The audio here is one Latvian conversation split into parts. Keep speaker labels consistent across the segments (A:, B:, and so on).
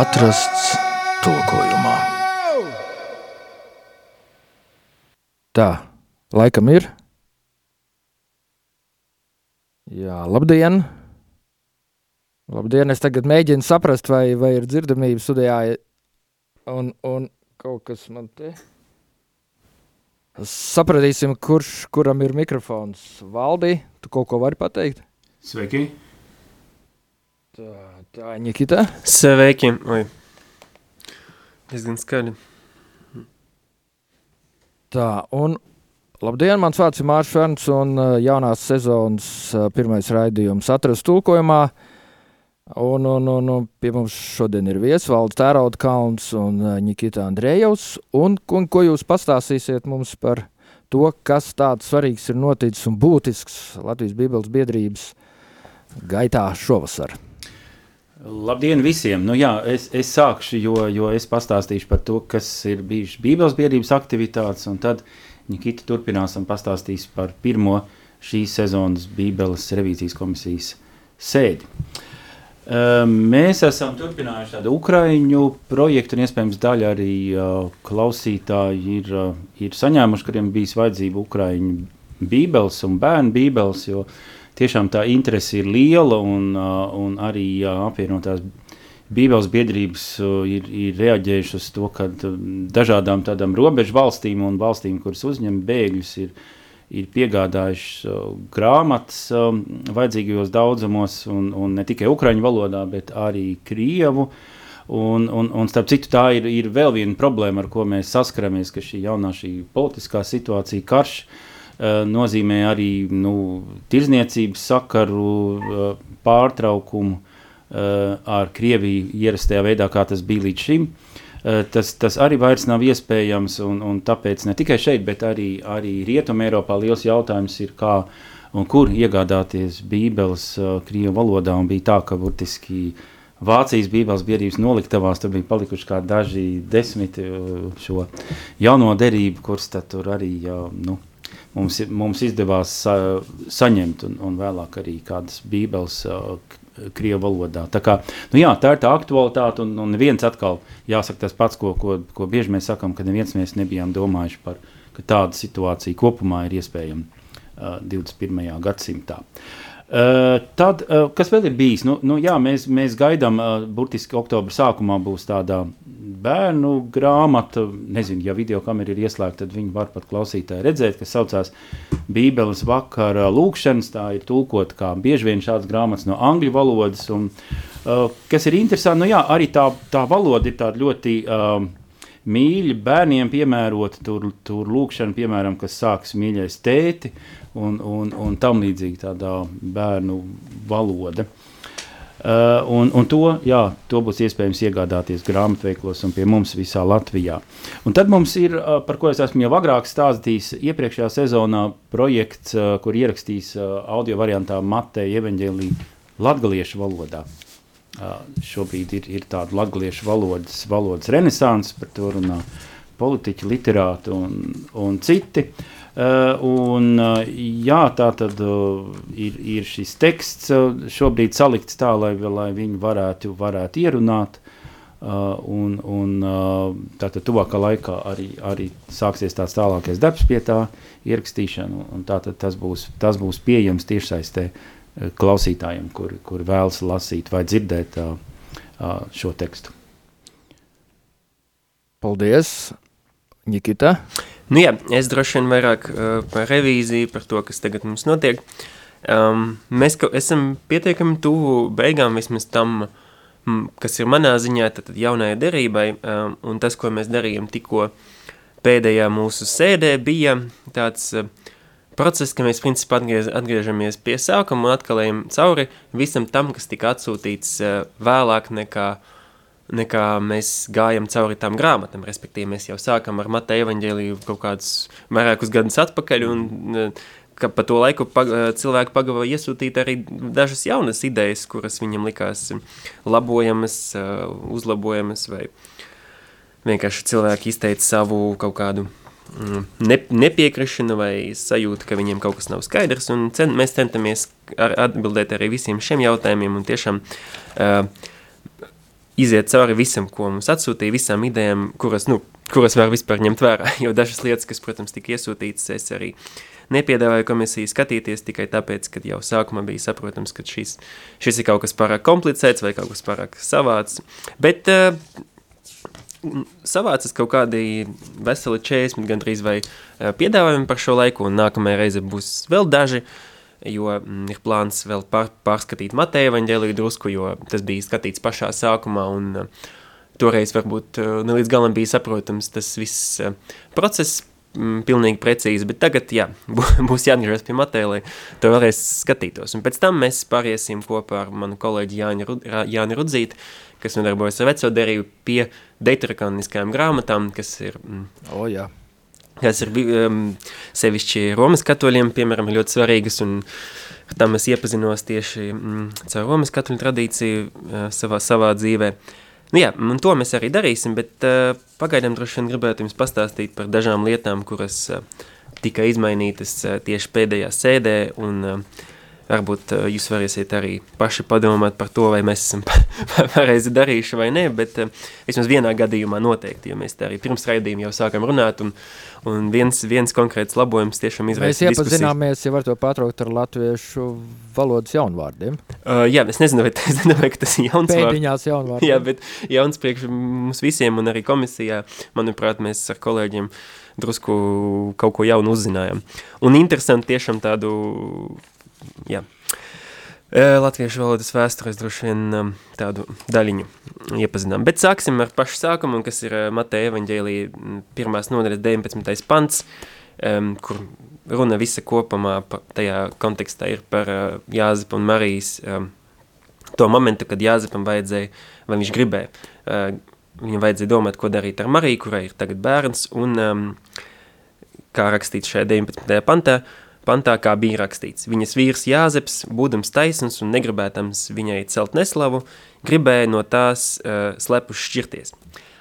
A: Atrasts tulkojumā. Tā, laikam ir. Jā, labdien! Labdien! Es tagad mēģinu saprast, vai, vai ir dzirdamība studijā. Un, un kaut kas man te. Sapratīsim, kurš kuram ir mikrofons. Valdi, tu kaut ko vari pateikt?
B: Sveiki!
A: Tā, tā Nikita.
C: Sveiki! Oi. Diezgan skaļi.
A: Tā, un labdien, mans vārds ir Mārš Ferns, un uh, jaunās sezonas uh, pirmais raidījums atrast tulkojumā. Un, un, un, un pie mums šodien ir viesvalds Tērauda Kalns un uh, Nikita Andrejevs. Un, un ko jūs pastāstīsiet mums par to, kas tāds svarīgs ir noticis un būtisks Latvijas Bībeles biedrības gaitā šovasar?
B: Labdien visiem! Nu, jā, es, es sākšu, jo, jo es pastāstīšu par to, kas ir bijušas Bībeles biedrības aktivitātes, un tad Nikita turpinās un pastāstīs par pirmo šīs sezonas Bībeles revīzijas komisijas sēdi. Mēs esam turpinājuši tādu ukraiņu projektu, un iespējams daļa arī uh, klausītāji ir, uh, ir saņēmuši, kuriem bijis vajadzība ukraiņu bībeles un bērnu bībeles, jo tiešām tā interese ir liela, un, un arī apvienotās Bībeles biedrības ir, ir reaģējušas uz to, ka dažādām tādām robežu valstīm un valstīm, kuras uzņem bēgļus, ir, ir piegādājuši grāmatas vajadzīgajos daudzumos, un, un ne tikai ukraiņu valodā, bet arī krievu. Un, un, un starp citu, tā ir, ir vēl viena problēma, ar ko mēs saskaramies, ka šī jaunā šī politiskā situācija, karš, uh, nozīmē arī nu, tirzniecības sakaru uh, pārtraukumu uh, ar Krieviju ierastajā veidā, kā tas bija līdz šim. Tas, tas arī vairs nav iespējams, un, un tāpēc ne tikai šeit, bet arī, arī Rietumē Eiropā liels jautājums ir, kā un kur iegādāties bībeles Krievu valodā, bija tā, ka burtiski Vācijas Bībeles biedrības noliktavās tur bija palikuši kā daži desmit šo jauno derību, kurus tad tur arī, uh, nu, mums, mums izdevās sa, saņemt, un, un vēlāk arī kādas bībeles uh, Krievu valodā. Tā, kā, nu jā, tā ir tā aktualitāte, un, un viens atkal jāsaka tas pats, ko, ko, ko bieži mēs sakām, ka neviens mēs nebijām domājuši par, ka tāda situācija kopumā ir iespējama uh, 21. gadsimtā. Uh, tad, uh, kas vēl ir bijis? Nu, nu, jā, mēs, mēs gaidām, uh, burtiski oktobra sākumā būs tāda bērnu grāmata. Nezinu, ja video kamera ir ieslēgta, tad viņi var pat klausītāji redzēt, kas saucās Bībeles vakara lūkšanas. Tā ir tulkot kā bieži vien šāds grāmatas no angļu valodas. Un, uh, kas ir interesanti, nu jā, arī tā, tā valoda ir tāda ļoti uh, mīļa, bērniem piemērota. Tur, tur lūkšana, piemēram, kas sāks mīļais tēti un, un, un tam līdzīgi tādā bērnu valoda. Uh, un, un to, jā, to būs iespējams iegādāties grāmatveiklos un pie mums visā Latvijā. Un tad mums ir, uh, par ko es esmu jau agrāk stāstījis, iepriekšējā sezonā projekts, uh, kur ierakstīs uh, audio variantā Mateja evaņģēlī latgaliešu valodā. Uh, šobrīd ir, ir tāda latgaliešu valodas, valodas renesans, par to runā politiķi, literāti un, un citi. Uh, Uh, un, uh, jā, tā tad uh, ir, ir šis teksts šobrīd salikts tā, lai, lai viņi varētu, varētu ierunāt. Un, un tātad tuvākā laikā arī, arī sāksies tāds tālākais darbs pie tā ierakstīšana, un tātad tas būs, tas būs pieejams tiešsaistē klausītājiem, kuri, kuri vēlas lasīt vai dzirdēt šo tekstu.
A: Paldies, Nikita!
C: Nu jā, es droši vien vairāk uh, par revīziju, par to, kas tagad mums notiek. Um, mēs ka, esam pietiekami tuvu beigām vismaz tam, m, kas ir manā ziņā, tad jaunajai derībai, um, un tas, ko mēs darījām tikko pēdējā mūsu sēdē, bija tāds uh, process, ka mēs principā atgriež, atgriežamies pie sākuma un atkal ejam cauri visam tam, kas tika atsūtīts uh, vēlāk nekā uh, nekā mēs gājam cauri tām grāmatām, respektīvi mēs jau sākam ar Mateja evaņģēliju kaut kādus vairākus gadus atpakaļ un ka pa to laiku pag cilvēki pagava iesūtīt arī dažas jaunas idejas, kuras viņam likās labojamas, uzlabojamas vai vienkārši cilvēki izteica savu kaut kādu mm, ne, nepiekrišana vai sajūta, ka viņiem kaut kas nav skaidrs, cen, mēs centamies ar, atbildēt arī visiem šiem jautājumiem un tiešām uh, iziet cauri visam, ko mums atsūtīja, visām idejām, kuras, nu, kuras var vispār ņemt vērā, jo dažas lietas, kas, protams, tika iesūtītas, es arī nepiedāvāju komisiju skatīties tikai tāpēc, ka jau sākumā bija saprotams, ka šis, šis ir kaut kas pārāk komplicēts vai kaut kas pārāk savāds, bet uh, savācas kaut kādi veseli 40 gandrīz vai piedāvājumi par šo laiku, un nākamajā reize būs vēl daži, jo mm, ir plāns vēl pār, pārskatīt Mateja evaņģēliju drusku, jo tas bija skatīts pašā sākumā, un toreiz varbūt ne līdz galam bija saprotams tas viss process, mm, pilnīgi precīzi, bet tagad, jā, būs jāatgriežas pie Mateja, lai to vēlreiz skatītos. Un pēc tam mēs pāriesim kopā ar manu kolēģi Jāni, Rud Jāni Rudzīti, kas nodarbojas ar veco derību pie deuterakaniskajām grāmatām, kas ir...
A: Mm, o, jā.
C: Kas ir um, sevišķi Romas katoļiem, piemēram, ļoti svarīgas, un tam es iepazinos tieši mm, caur Romas katoļu tradīciju uh, savā, savā dzīvē. Nu jā, un to mēs arī darīsim, bet uh, pagaidām droši vien gribētu jums pastāstīt par dažām lietām, kuras uh, tika izmainītas uh, tieši pēdējā sēdē, un uh, Varbūt uh, jūs varēsiet arī paši padomāt par to, vai mēs esam pareizi darījuši vai nē, bet uh, vismaz vienā gadījumā noteikti, jo mēs te arī pirms raidījuma jau sākam runāt, un, un viens, viens konkrēts labojums tiešām izraisa
A: Mēs iepazināmies, ja var to patraukt ar latviešu valodas jaunvārdiem.
C: Uh, jā, es nezinu, vai, es nezinu, vai tas ir jauns
A: vārds. Pēdiņās jaunvārdiem.
C: Jā, bet jauns priekš mums visiem un arī komisijā, manuprāt, mēs ar kolēģiem drusku kaut ko jaunu uzzinājām. Un interesanti tiešām tādu jā. Latviešu valodas vēstures droši vien um, tādu daļiņu iepazinām. Bet sāksim ar pašu sākumu, kas ir Mateja evaņģēlija pirmās nodaļas 19. pants, kur runa visa kopumā tajā kontekstā ir par Jāzepu un Marijas to momentu, kad Jāzepam vajadzēja, vai viņš gribēja, viņam vajadzēja domāt, ko darīt ar Mariju, kurai ir tagad bērns, un kā rakstīts šajā 19. pantā, uh, pantā, kā bija rakstīts. Viņas vīrs Jāzeps, būdams taisns un negribētams viņai celt neslavu, gribēja no tās uh, slepus šķirties.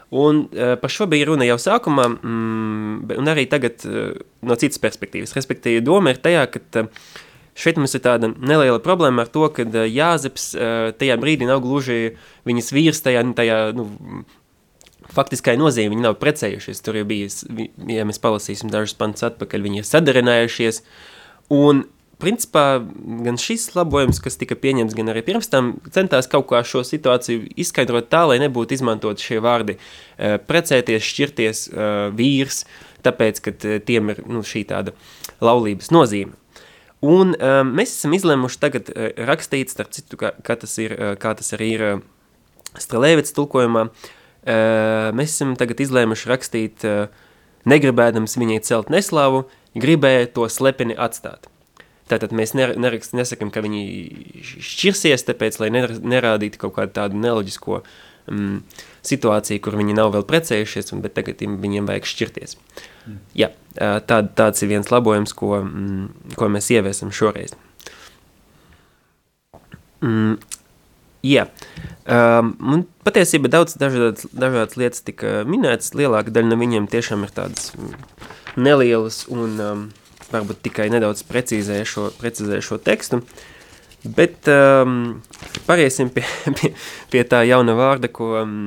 C: Un uh, par šo bija runa jau sākumā, mm, un arī tagad uh, no citas perspektīvas. Respektīvi, doma ir tajā, ka uh, šeit mums ir tāda neliela problēma ar to, ka Jāzeps tajā brīdī nav gluži viņas vīrs tajā, tajā nu, faktiskai nozīme, viņi nav precējušies, tur jau bija, ja mēs palasīsim dažus pants atpakaļ, viņi ir sadarinājušies, un principā gan šis labojums, kas tika pieņemts, gan arī pirms tam centās kaut kā šo situāciju izskaidrot tā, lai nebūtu izmantot šie vārdi uh, precēties, šķirties, uh, vīrs, tāpēc, ka tiem ir nu, šī tāda laulības nozīme. Un um, mēs esam izlēmuši tagad rakstīt, starp citu, kā, kā, tas, ir, kā tas arī ir Strelēvits tulkojumā, uh, mēs esam tagad izlēmuši rakstīt, negribēdams viņai celt neslavu, gribēja to slepeni atstāt. Tātad mēs nerakst, nesakam, ka viņi šķirsies, tāpēc, lai nerādītu kaut kādu tādu neloģisko mm, situāciju, kur viņi nav vēl precējušies, bet tagad viņiem vajag šķirties. Mm. Jā, tā, tāds ir viens labojums, ko, mm, ko mēs ieviesam šoreiz. Mm, Jā, um, patiesībā daudz dažādas, dažādas lietas tika minētas, lielāka daļa no viņiem tiešām ir tādas nelielas un um, varbūt tikai nedaudz precīzēja šo, precizēja šo tekstu, bet um, pāriesim pie, pie, pie tā jauna vārda, ko, um,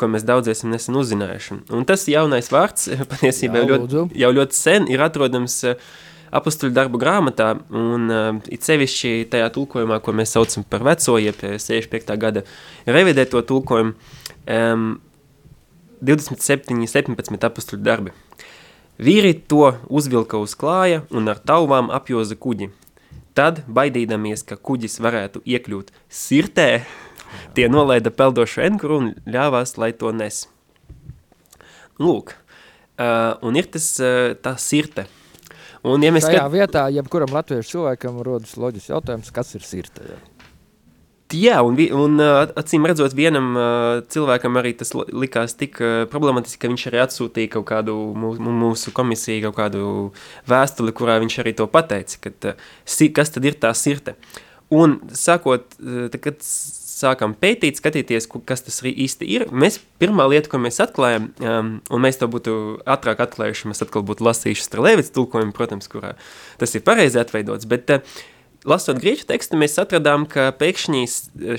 C: ko mēs daudz esam nesen uzzinājuši. Un tas jaunais vārds patiesībā Jā, ļoti, jau ļoti sen ir atrodams uh, apustuļu darbu grāmatā, un uh, it sevišķi tajā tulkojumā, ko mēs saucam par veco, jeb 65. gada revidēto tulkojumu, um, 27, 17 apustuļu darbi. Vīri to uzvilka uz klāja un ar tauvām apjoza kuģi. Tad, baidīdamies, ka kuģis varētu iekļūt sirtē, tie nolaida peldošu enkuru un ļāvās, lai to nes. Lūk, uh, un ir tas uh, tā sirte –
A: Un, ja mēs Šajā skat... vietā, jebkuram latviešu cilvēkam rodas loģisks jautājums, kas ir sirte? Ja?
C: Jā, un, un acīm redzot, vienam cilvēkam arī tas likās tik problematiski, ka viņš arī atsūtīja kaut kādu mūsu komisiju, kaut kādu vēstuli, kurā viņš arī to pateica, ka, kas tad ir tā sirte. Un sākot, kad sākam pētīt, skatīties, kas tas īsti ir, mēs pirmā lieta, ko mēs atklājam, um, un mēs to būtu ātrāk atklājuši, mēs atkal būtu lasījuši Strelēvits tulkojumu, protams, kurā tas ir pareizi atveidots, bet uh, lasot grieķu tekstu, mēs atradām, ka pēkšņi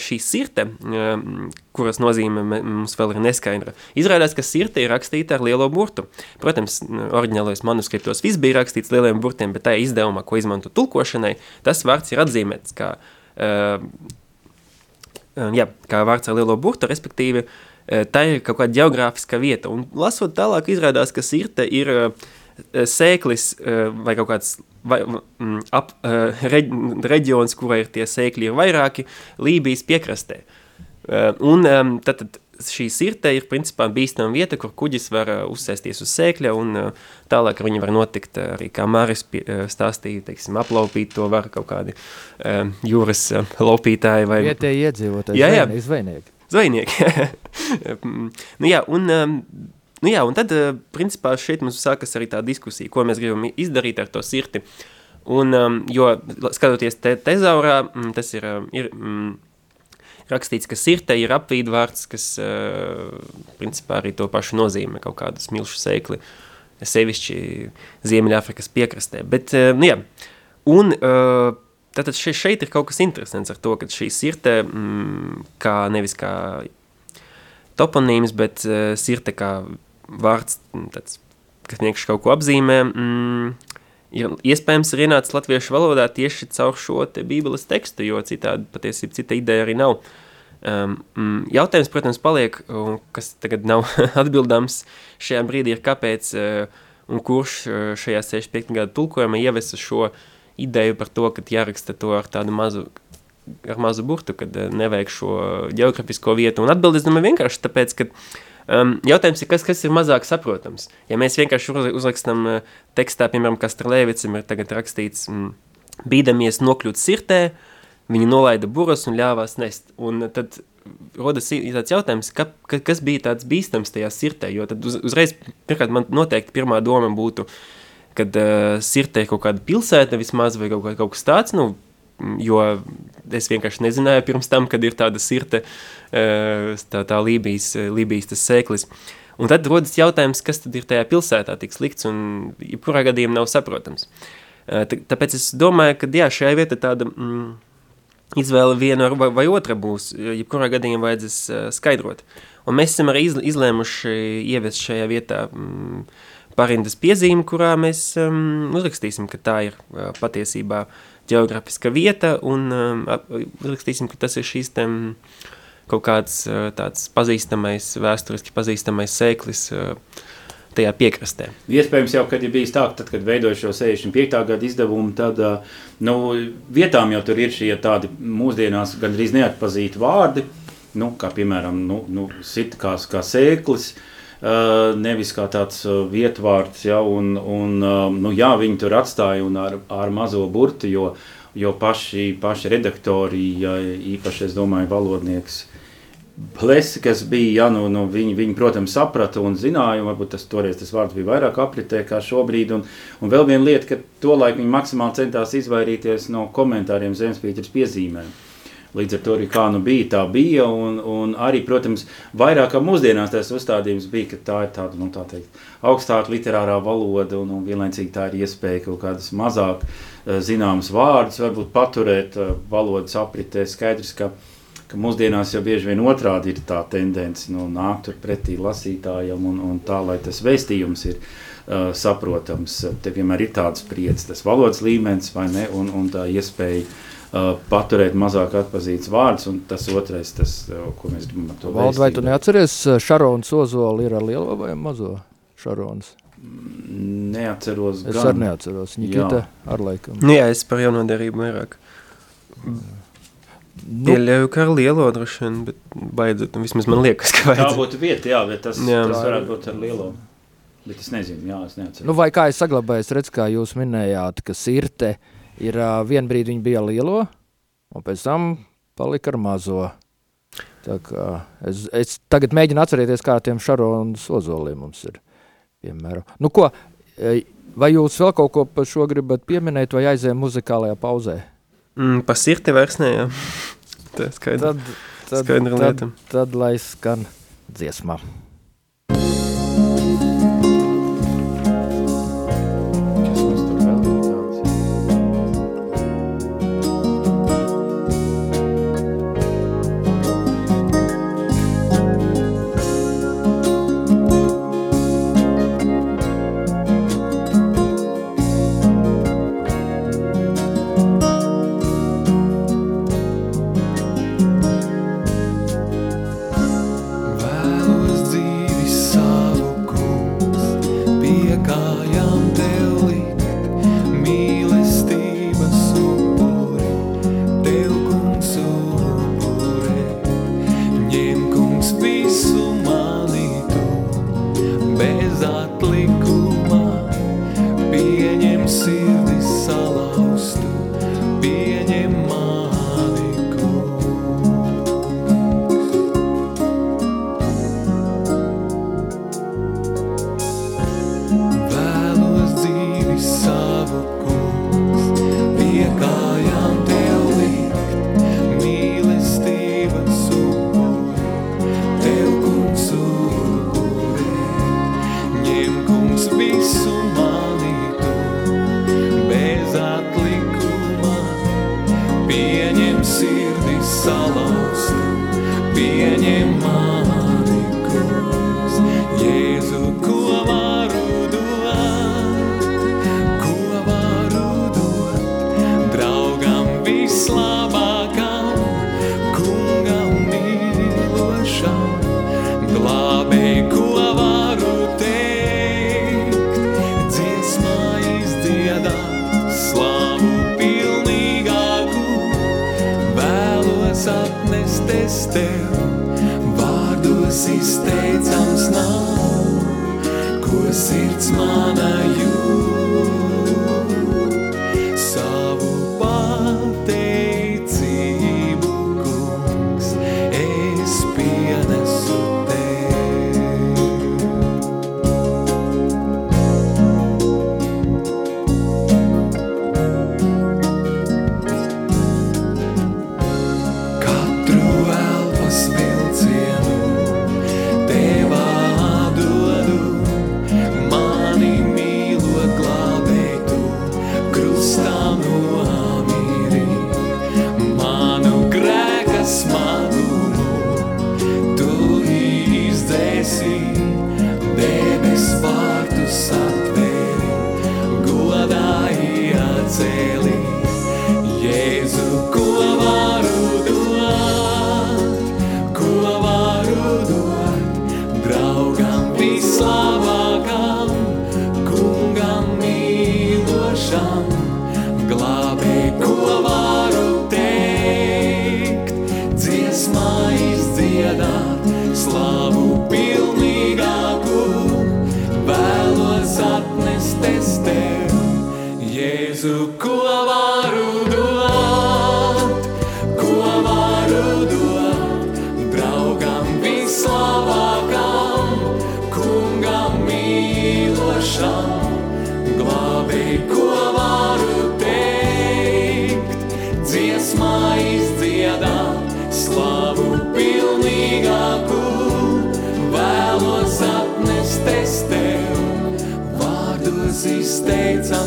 C: šī sirte, um, kuras nozīme mums vēl ir neskaidra, izrādās, ka sirte ir rakstīta ar lielo burtu. Protams, oriģinālajos manuskriptos viss bija rakstīts lieliem burtiem, bet tajā izdevumā, ko izmanto tulkošanai, tas vārds ir atzīmēts kā uh, jā, kā vārds ar lielo burtu, respektīvi, tā ir kaut kāda geogrāfiska vieta. Un lasot tālāk, izrādās, ka sirte ir sēklis vai kaut kāds vai, ap, reģ, reģions, kurā ir tie sēkļi ir vairāki, Lībijas piekrastē. Un tad, tad šī sirte ir principā bīstama vieta, kur kuģis var uh, uzsēsties uz sēkļa un uh, tālāk viņi var notikt uh, arī, kā Māris stāstīja, teiksim, aplaupīt to var kaut kādi jūras laupītāji vai...
A: Vietēji iedzīvotāji,
C: jā, jā.
A: zvejnieki.
C: Zvejnieki. nu jā, un... Nu jā, un tad, principā, šeit mums sākas arī tā diskusija, ko mēs gribam izdarīt ar to sirti. Un, jo, skatoties te, tezaurā, mm, tas ir, ir mm, rakstīts, ka sirte ir apvīdvārds, kas uh, principā arī to pašu nozīmē, kaut kādu smilšu sēkli, sevišķi Ziemeļāfrikas piekrastē. Bet, uh, nu jā, un uh, tātad šeit, šeit ir kaut kas interesants ar to, ka šī sirte, mm, kā nevis kā toponīms, bet sirte kā vārds, tāds, kas vienkārši kaut ko apzīmē, mm, ir iespējams ir ienācis latviešu valodā tieši caur šo te bībeles tekstu, jo citādi patiesībā cita ideja arī nav. Um, jautājums, protams, paliek, kas tagad nav atbildams šajā brīdī ir kāpēc uh, un kurš uh, šajā 65. gada tulkojumā ievesa šo ideju par to, ka jāraksta to ar tādu mazu, ar mazu burtu, kad uh, nevajag šo geografisko vietu. Un atbildes, domāju, vienkārši tāpēc, ka uh, Um, jautājums ir, kas, kas ir mazāk saprotams? Ja mēs vienkārši uzrakstam uh, tekstā, piemēram, kas Strelēvicam ir tagad rakstīts, mm, bīdamies nokļūt sirtē, viņi nolaida buras un ļāvās nest. Un tad rodas tāds jautājums, ka, ka, kas bija tāds bīstams tajā sirtē, jo tad uz, uzreiz, pirmkārt, man noteikti pirmā doma būtu, kad uh, sirtē ir kaut kāda pilsēta vismaz vai kaut, kaut kas tāds, nu, jo es vienkārši nezināju pirms tam, kad ir tāda sirte, tā, tā Lībijas, Lībijas tas sēklis. Un tad rodas jautājums, kas tad ir tajā pilsētā tik slikts un jebkurā gadījumā nav saprotams. Tāpēc es domāju, ka jā, šajā vieta tāda mm, izvēle viena vai, vai otra būs, jebkurā gadījumā vajadzēs skaidrot. Un mēs esam arī izlēmuši ievest šajā vietā mm, parindas piezīmi, kurā mēs um, uzrakstīsim, ka tā ir patiesībā uh, geogrāfiska vieta, un um, rakstīsim, ka tas ir šīs tem kaut kāds uh, tāds pazīstamais, vēsturiski pazīstamais sēklis uh, tajā piekrastē.
B: Iespējams jau, kad ir bijis tā, tad, kad veidoja šo 65. gadu izdevumu, tad uh, nu, vietām jau tur ir šie tādi mūsdienās gandrīz neatpazīti vārdi, nu, kā piemēram nu, nu, sit kā, kā sēklis, Uh, nevis kā tāds uh, vietvārds, ja, un, un uh, nu, jā, viņi tur atstāja ar, ar mazo burti, jo, jo paši, paši redaktori, ja, īpaši, es domāju, valodnieks, Plesi, kas bija, ja, nu, nu, viņi, viņi, protams, saprata un zināja, un varbūt tas toreiz tas vārds bija vairāk apritē kā šobrīd, un, un vēl viena lieta, ka tolaik viņi maksimāli centās izvairīties no komentāriem Zemespīķers piezīmēm. Līdz ar to arī kā nu bija, tā bija. Un, un arī, protams, vairāk kā mūsdienās tas uzstādījums bija, ka tā ir tāda nu, tā teikt, augstāka literārā valoda un, un vienlaicīgi tā ir iespēja kaut kādas mazāk uh, zināmas vārdus varbūt paturēt uh, valodas apritē. Skaidrs, ka, ka mūsdienās jau bieži vien otrādi ir tā tendence nu, nākt pretī lasītājam un, un tā, lai tas vēstījums ir uh, saprotams. Te vienmēr ir tāds spriedzes, tas valodas līmenis vai ne, un, un tā iespēja paturēt mazāk atpazīts vārds, un tas otrais, tas, ko mēs gribam ar to
A: Valdi, vai tu neatceries, Šarons Ozola ir ar lielo vai mazo Šarons?
B: Neatceros
A: es gan. Es arī neatceros, Nikita jā. ar laikam.
C: Nu jā, es par jaunodarību vairāk. Nu, Pieļauju, ka ar lielo droši vien, bet baidzot, nu, vismaz man liekas, ka
B: vajadzētu. Tā būtu vieta, jā, bet tas, jā. tas varētu būt ar lielo. Bet es nezinu, jā, es neatceros.
A: Nu, vai kā es saglabāju, redz, kā jūs minējāt, ka sirte, uh, ir uh, vienu brīdi viņi bija lielo, un pēc tam palika ar mazo. Tā kā, es, es tagad mēģinu atcerēties, kā tiem šaronas ozoliem mums ir. Piemēram. Nu ko, vai jūs vēl kaut ko par šo gribat pieminēt, vai aizējām muzikālajā pauzē?
C: Mm, pa sirti vairs ne, jā. Tā skaidra,
A: tad, tad,
C: skaidra lieta.
A: Tad,
C: tad,
A: tad lai skan dziesmā.
B: kas
D: izteicams nav, ko sirds man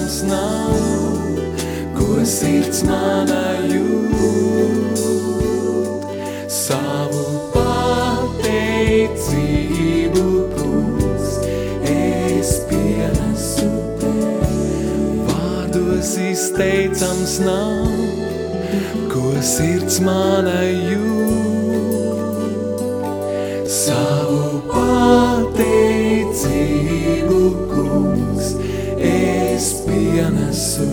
D: vairs nav, ko sirds manā jūt. Savu pateicību kungs es pienesu tev. Vārdos izteicams nav, ko sirds manā jūt. Savu
A: so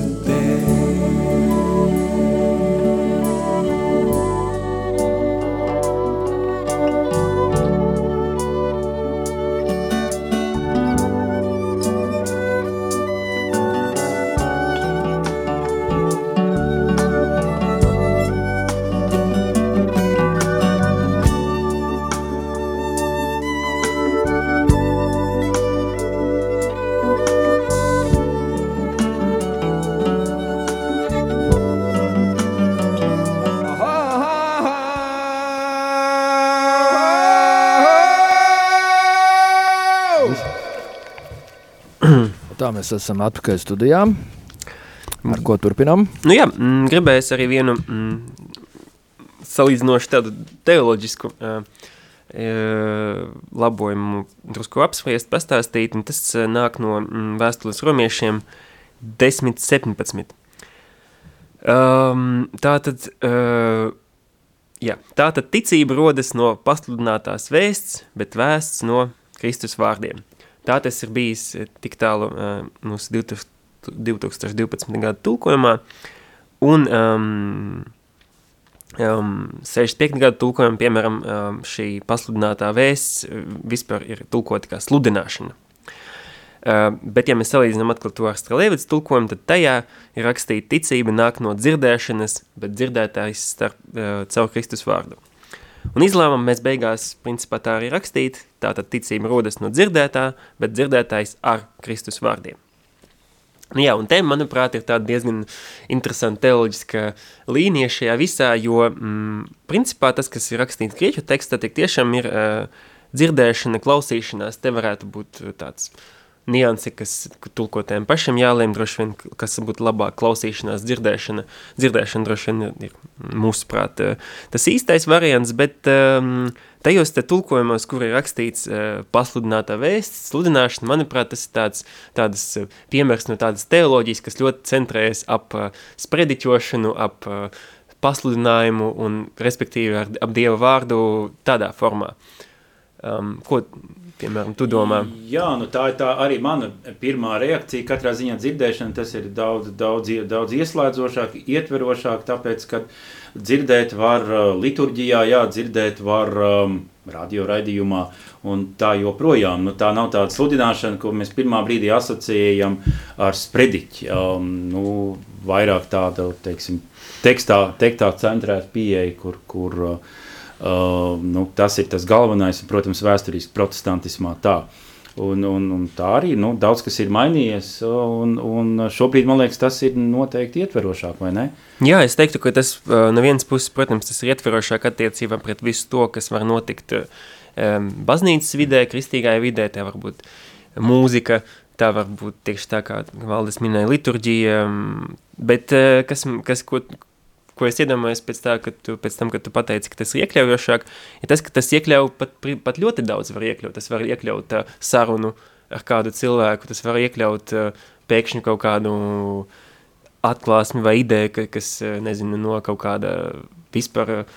A: mēs esam atpakaļ studijām. Ar ko turpinām?
C: Nu jā, mm, gribējis arī vienu mm, salīdzinoši tādu teoloģisku uh, uh, labojumu drusku apspriest, pastāstīt, un tas uh, nāk no mm, vēstules romiešiem 10.17. Um, tātad, uh, jā, tātad ticība rodas no pasludinātās vēsts, bet vēsts no Kristus vārdiem. Tā tas ir bijis tik tālu uh, mūsu 2000 2012. gada tulkojumā, un um, um, 65. gada tulkojumā, piemēram, um, šī pasludinātā vēsts vispār ir tulkota kā sludināšana. Uh, bet, ja mēs salīdzinām atkal to ar Strelevits tulkojumu, tad tajā ir rakstīta ticība nāk no dzirdēšanas, bet dzirdētājs starp, uh, caur Kristus vārdu. Un izlēmām mēs beigās, principā tā arī rakstīt, tātad ticība rodas no dzirdētā, bet dzirdētājs ar Kristus vārdiem. Nu jā, un te, manuprāt, ir tāda diezgan interesanta teoloģiska līnija šajā visā, jo, mm, principā, tas, kas ir rakstīts grieķu tekstā, tik tiešām ir uh, dzirdēšana, klausīšanās, te varētu būt tāds uh, niansi, kas tulkotēm pašam jālēm, droši vien, kas būtu labāk klausīšanās, dzirdēšana. Dzirdēšana droši vien ir mūsuprāt tas īstais variants, bet um, tajos te tulkojumos, kur ir rakstīts uh, pasludinātā vēsts, sludināšana, manuprāt, tas ir tāds, tādas piemērs no tādas teoloģijas, kas ļoti centrējas ap uh, sprediķošanu, ap uh, pasludinājumu un, respektīvi, ar, ap Dieva vārdu tādā formā. Um, ko, piemēram, tu domā?
B: Jā, nu tā ir tā arī mana pirmā reakcija. Katrā ziņā dzirdēšana tas ir daudz, daudz, daudz ieslēdzošāk, ietverošāk, tāpēc, ka dzirdēt var uh, liturģijā, jā, dzirdēt var um, radio raidījumā un tā joprojām. Nu, tā nav tāda sludināšana, ko mēs pirmā brīdī asociējam ar sprediķi. Um, nu, vairāk tāda, teiksim, tekstā, tekstā centrēta pieeja, kur, kur uh, Uh, nu, tas ir tas galvenais, un, protams, vēsturiski protestantismā tā. Un, un, un tā arī nu, daudz kas ir mainījies, un, un šobrīd man liekas, tas ir noteikti ietverošāk, vai ne?
C: Jā, es teiktu, ka tas uh, no vienas puses, protams, tas ir ietverošāk attiecībā pret visu to, kas var notikt um, baznīcas vidē, kristīgajā vidē, tā var būt mūzika, tā var būt tieši tā, kā Valdes minēja, liturģija, um, bet uh, kas, kas ko, ko es iedomājos pēc, tā, tu, pēc tam, kad tu pateici, ka tas ir iekļaujošāk, ir tas, ka tas iekļauj pat, pat ļoti daudz var iekļaut. Tas var iekļaut uh, sarunu ar kādu cilvēku, tas var iekļaut uh, pēkšņi kaut kādu atklāsmi vai ideju, ka, kas, uh, nezinu, no kaut kāda vispār uh,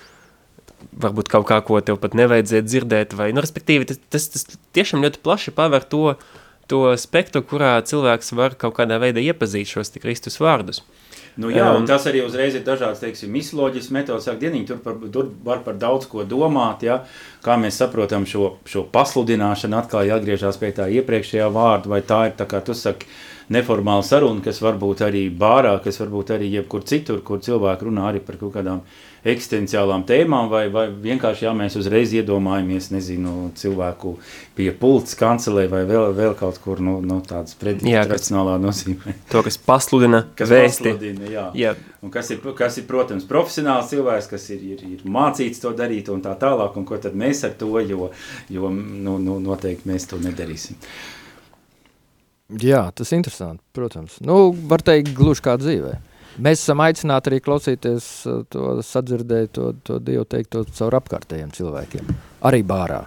C: varbūt kaut kā, ko tev pat nevajadzētu dzirdēt, vai, nu, respektīvi, tas, tas, tas tiešām ļoti plaši paver to, to spektru, kurā cilvēks var kaut kādā veidā iepazīt šos Kristus vārdus.
B: Nu, jā, um, tas arī uzreiz ir dažādas, teiksim, misloģijas metodas, sāk dieniņi, tur, par, tur var par daudz ko domāt, ja, kā mēs saprotam šo, šo pasludināšanu, atkal jāatgriežās pie tā iepriekšējā vārda, vai tā ir, tā kā tu saki, neformāla saruna, kas varbūt arī bārā, kas varbūt arī jebkur citur, kur cilvēki runā arī par kaut kādām uh, eksistenciālām tēmām, vai, vai vienkārši jā, mēs uzreiz iedomājamies, nezinu, cilvēku pie pults kancelē vai vēl, vēl kaut kur, nu, nu tādas tradicionālā nozīmē.
C: To, kas pasludina
B: kas vēsti. Pasludina, jā. jā. Un kas ir, kas ir, protams, profesionāls cilvēks, kas ir, ir, ir mācīts to darīt un tā tālāk, un ko tad mēs ar to, jo, jo nu, nu, noteikti mēs to nedarīsim.
A: Jā, tas ir interesanti, protams. Nu, var teikt, gluži kā dzīvē. Mēs esam aicināti arī klausīties uh, to sadzirdēt, to, to Dievu teikto caur apkārtējiem cilvēkiem, arī bārā.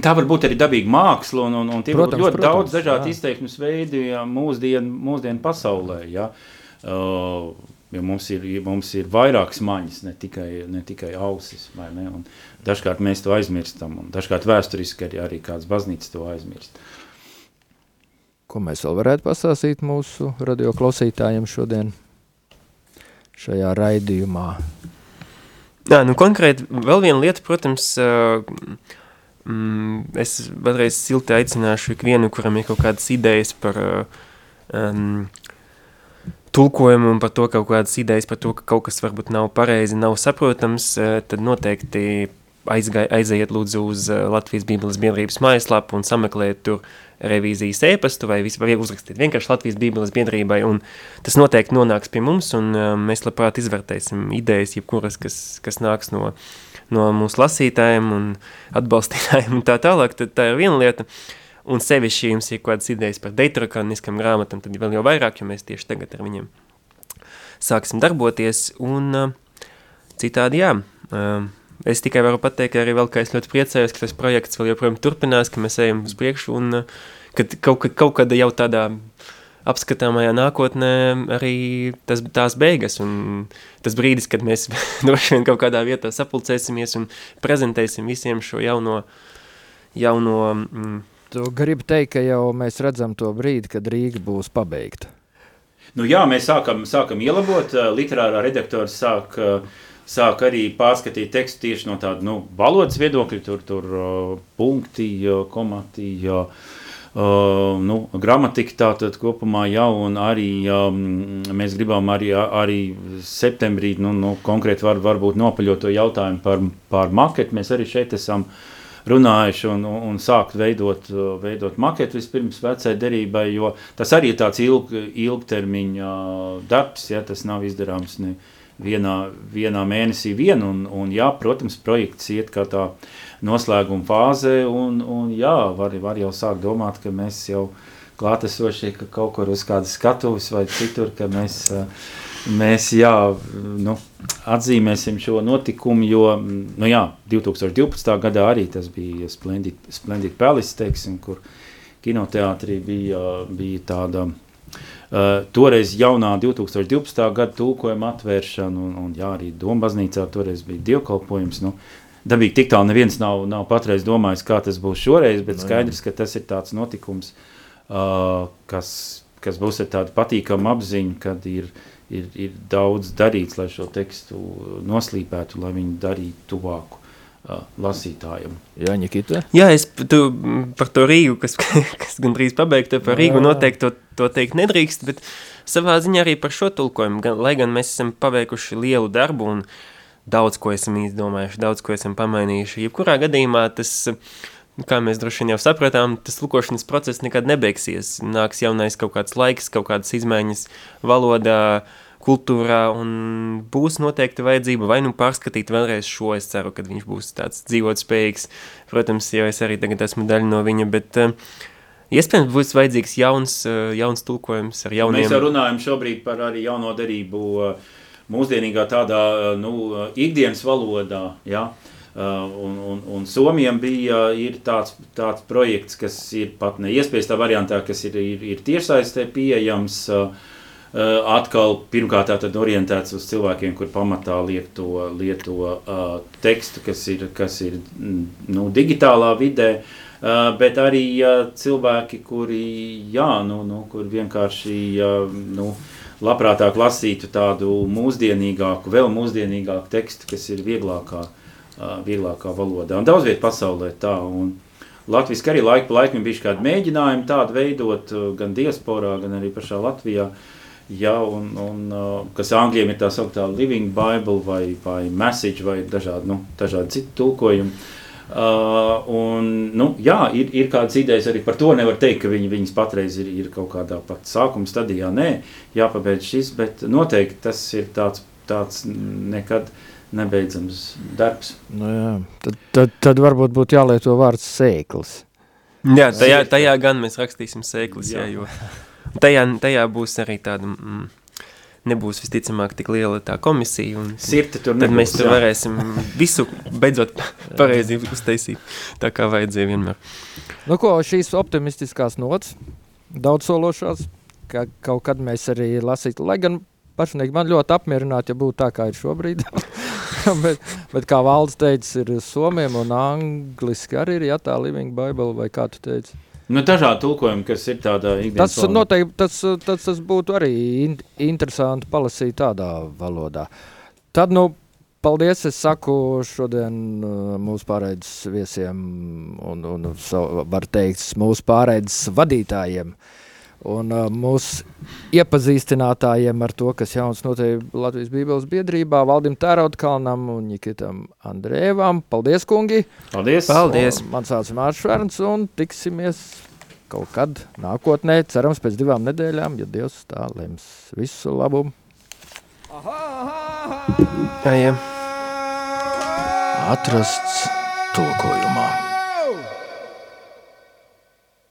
B: Tā var būt arī dabīga māksla, un, un, un tie protams, ļoti protams, daudz dažādu izteiksmes veidi ja, mūsdienu, mūsdienu pasaulē. Ja. Uh, jo mums ir, mums ir vairākas maņas, ne tikai, ne tikai ausis. Ne? Un dažkārt mēs to aizmirstam, un dažkārt vēsturiski arī, arī kāds baznīca to aizmirst. Uh,
A: Ko mēs vēl varētu pastāstīt mūsu radio klausītājiem šodien šajā raidījumā?
C: Jā, nu konkrēti vēl viena lieta, protams, mm, es vēlreiz silti aicināšu ikvienu, kuram ir kaut kādas idejas par um, tulkojumu un par to kaut kādas idejas par to, ka kaut kas varbūt nav pareizi, nav saprotams, tad noteikti aizgai, aiziet lūdzu uz Latvijas Bībeles biedrības mājaslapu un sameklēt tur uh, revīzijas ēpastu vai vispār uzrakstīt vienkārši Latvijas Bībeles biedrībai, un tas noteikti nonāks pie mums, un um, mēs labprāt izvērtēsim idejas, jebkuras, kas, kas nāks no, no mūsu lasītājiem un atbalstītājiem un tā tālāk, tad tā ir viena lieta. un sevišķi jums ir kādas idejas par deitrokaniskam grāmatam, tad vēl jau vairāk, jo mēs tieši tagad ar viņiem sāksim darboties, un uh, citādi jā, uh, es tikai varu pateikt arī vēl, ka es ļoti priecājos, ka tas projekts vēl joprojām turpinās, ka mēs ejam uz priekšu, un uh, kad kaut, kaut kāda jau tādā apskatāmajā nākotnē arī tas, tās beigas un tas brīdis, kad mēs droši vien kaut kādā vietā sapulcēsimies un prezentēsim visiem šo jauno, jauno mm,
A: Tu gribi teikt, ka jau mēs redzam to brīdi, kad Rīga būs pabeigta.
B: Nu, jā, mēs sākam, sākam ielabot, uh, literārā redaktors sāk, uh, sāk arī pārskatīt tekstu tieši no tāda nu, valodas viedokļa, tur, tur uh, punkti, uh, komati, uh, Uh, nu, gramatika tātad kopumā jau, un arī um, mēs gribam arī, arī septembrī, nu, nu konkrēti var, varbūt nopaļot to jautājumu par, par maketu. Mēs arī šeit esam runājuši un, un sākt veidot, veidot maketu vispirms vecai derībai, jo tas arī ir tāds ilg, ilgtermiņa darbs, ja tas nav izdarāms ne vienā, vienā mēnesī vien, un, un jā, protams, projekts iet kā tā noslēguma fāzē, un, un jā, var, var jau sākt domāt, ka mēs jau klātesošie, ka kaut kur uz kādas skatuves vai citur, ka mēs, mēs jā, nu, atzīmēsim šo notikumu, jo, nu jā, 2012. gadā arī tas bija Splendid, Splendid Palace, teiksim, kur kinoteātrī bija, bija tāda, Uh, toreiz jaunā 2012. gada tulkojuma atvēršana, un, un jā, arī Dombaznīcā toreiz bija dievkalpojums. Nu, dabīgi tik tālu neviens nav, nav patreiz domājis, kā tas būs šoreiz, bet skaidrs, ka tas ir tāds notikums, uh, kas, kas būs ar tādu patīkamu apziņu, kad ir, ir, ir daudz darīts, lai šo tekstu noslīpētu, lai viņu darītu tuvāku uh, lasītājiem.
A: Jā, Nikita?
C: Jā, es tu, par to Rīgu, kas, kas gandrīz pabeigta, par Rīgu noteikti to, to teikt nedrīkst, bet savā ziņā arī par šo tulkojumu, gan, lai gan mēs esam paveikuši lielu darbu un uh, daudz ko esam izdomājuši, daudz ko esam pamainījuši. Jebkurā gadījumā tas, kā mēs droši vien jau sapratām, tas lukošanas process nekad nebeigsies. Nāks jaunais kaut kāds laiks, kaut kādas izmaiņas valodā, kultūrā un būs noteikti vajadzība vai nu pārskatīt vēlreiz šo, es ceru, ka viņš būs tāds dzīvot spējīgs. Protams, jau es arī tagad esmu daļa no viņa, bet uh, Iespējams, būs vajadzīgs jauns, uh, jauns tulkojums ar jauniem...
B: Mēs jau runājam šobrīd par arī jauno derību uh, mūsdienīgā tādā nu, ikdienas valodā. Ja? Un, un, un Somijam bija ir tāds, tāds projekts, kas ir pat neiespējas tā variantā, kas ir, ir, ir tiešsaistē pieejams. Uh, atkal pirmkārt tātad orientēts uz cilvēkiem, kur pamatā lieto, lieto uh, tekstu, kas ir, kas ir nu, digitālā vidē, uh, bet arī uh, cilvēki, kuri, jā, nu, nu, kur vienkārši, uh, nu, uh, labprātāk lasītu tādu mūsdienīgāku, vēl mūsdienīgāku tekstu, kas ir vieglākā, vieglākā valodā. Un daudz viet pasaulē tā, un Latvijas arī laika pa laikam bijuši kādi mēģinājumi tādu veidot, gan diasporā, gan arī pašā Latvijā, ja, un, un, kas angļiem ir tā sauktā Living Bible vai, vai Message vai dažādi, nu, dažādi citi tulkojumi. Uh, un, nu, jā, ir, ir kādas idejas arī par to. Nevar teikt, ka viņi, viņas patreiz ir, ir kaut kādā pat sākuma stadijā. Nē, jāpabeidz šis, bet noteikti tas ir tāds, tāds nekad nebeidzams darbs.
A: Nu, jā. tad, tad, tad varbūt būtu jālieto vārds sēklis.
C: Jā, tajā, tajā gan mēs rakstīsim sēklis, jā. jā, jo tajā, tajā būs arī tāda... Mm, nebūs visticamāk tik liela tā komisija. Un,
B: Sirti tur
C: nebūs, tad mēs tur jā. varēsim visu beidzot pareizi uztaisīt, tā kā vajadzēja vienmēr.
A: Nu ko, šīs optimistiskās nots, daudz sološās, ka kaut kad mēs arī lasītu, lai gan pašnīgi man ļoti apmierināti, ja būtu tā, kā ir šobrīd. bet, bet kā valdes teica, ir somiem un angliski arī ir, ja tā Living Bible vai kā tu teici.
B: Nu, dažādi tulkojumi, kas ir tādā
A: ikdienas tas valodā. Noteikti, tas, tas, tas būtu arī in, interesanti palasīt tādā valodā. Tad, nu, paldies, es saku šodien uh, mūsu pārēdes viesiem un, un var teikt, mūsu pārēdes vadītājiem. Uh, un uh, mūsu iepazīstinātājiem ar to, kas jauns notiek Latvijas Bībeles biedrībā, Valdim Tērautkalnam un Nikitam Andrēvam. Paldies, kungi!
B: Paldies!
C: Paldies.
A: Un man sauc Mārš Vērns un tiksimies kaut kad nākotnē, cerams pēc divām nedēļām, ja Dievs tā lems. Visu labu! Aha, aha, aha. Atrasts tulkojumā.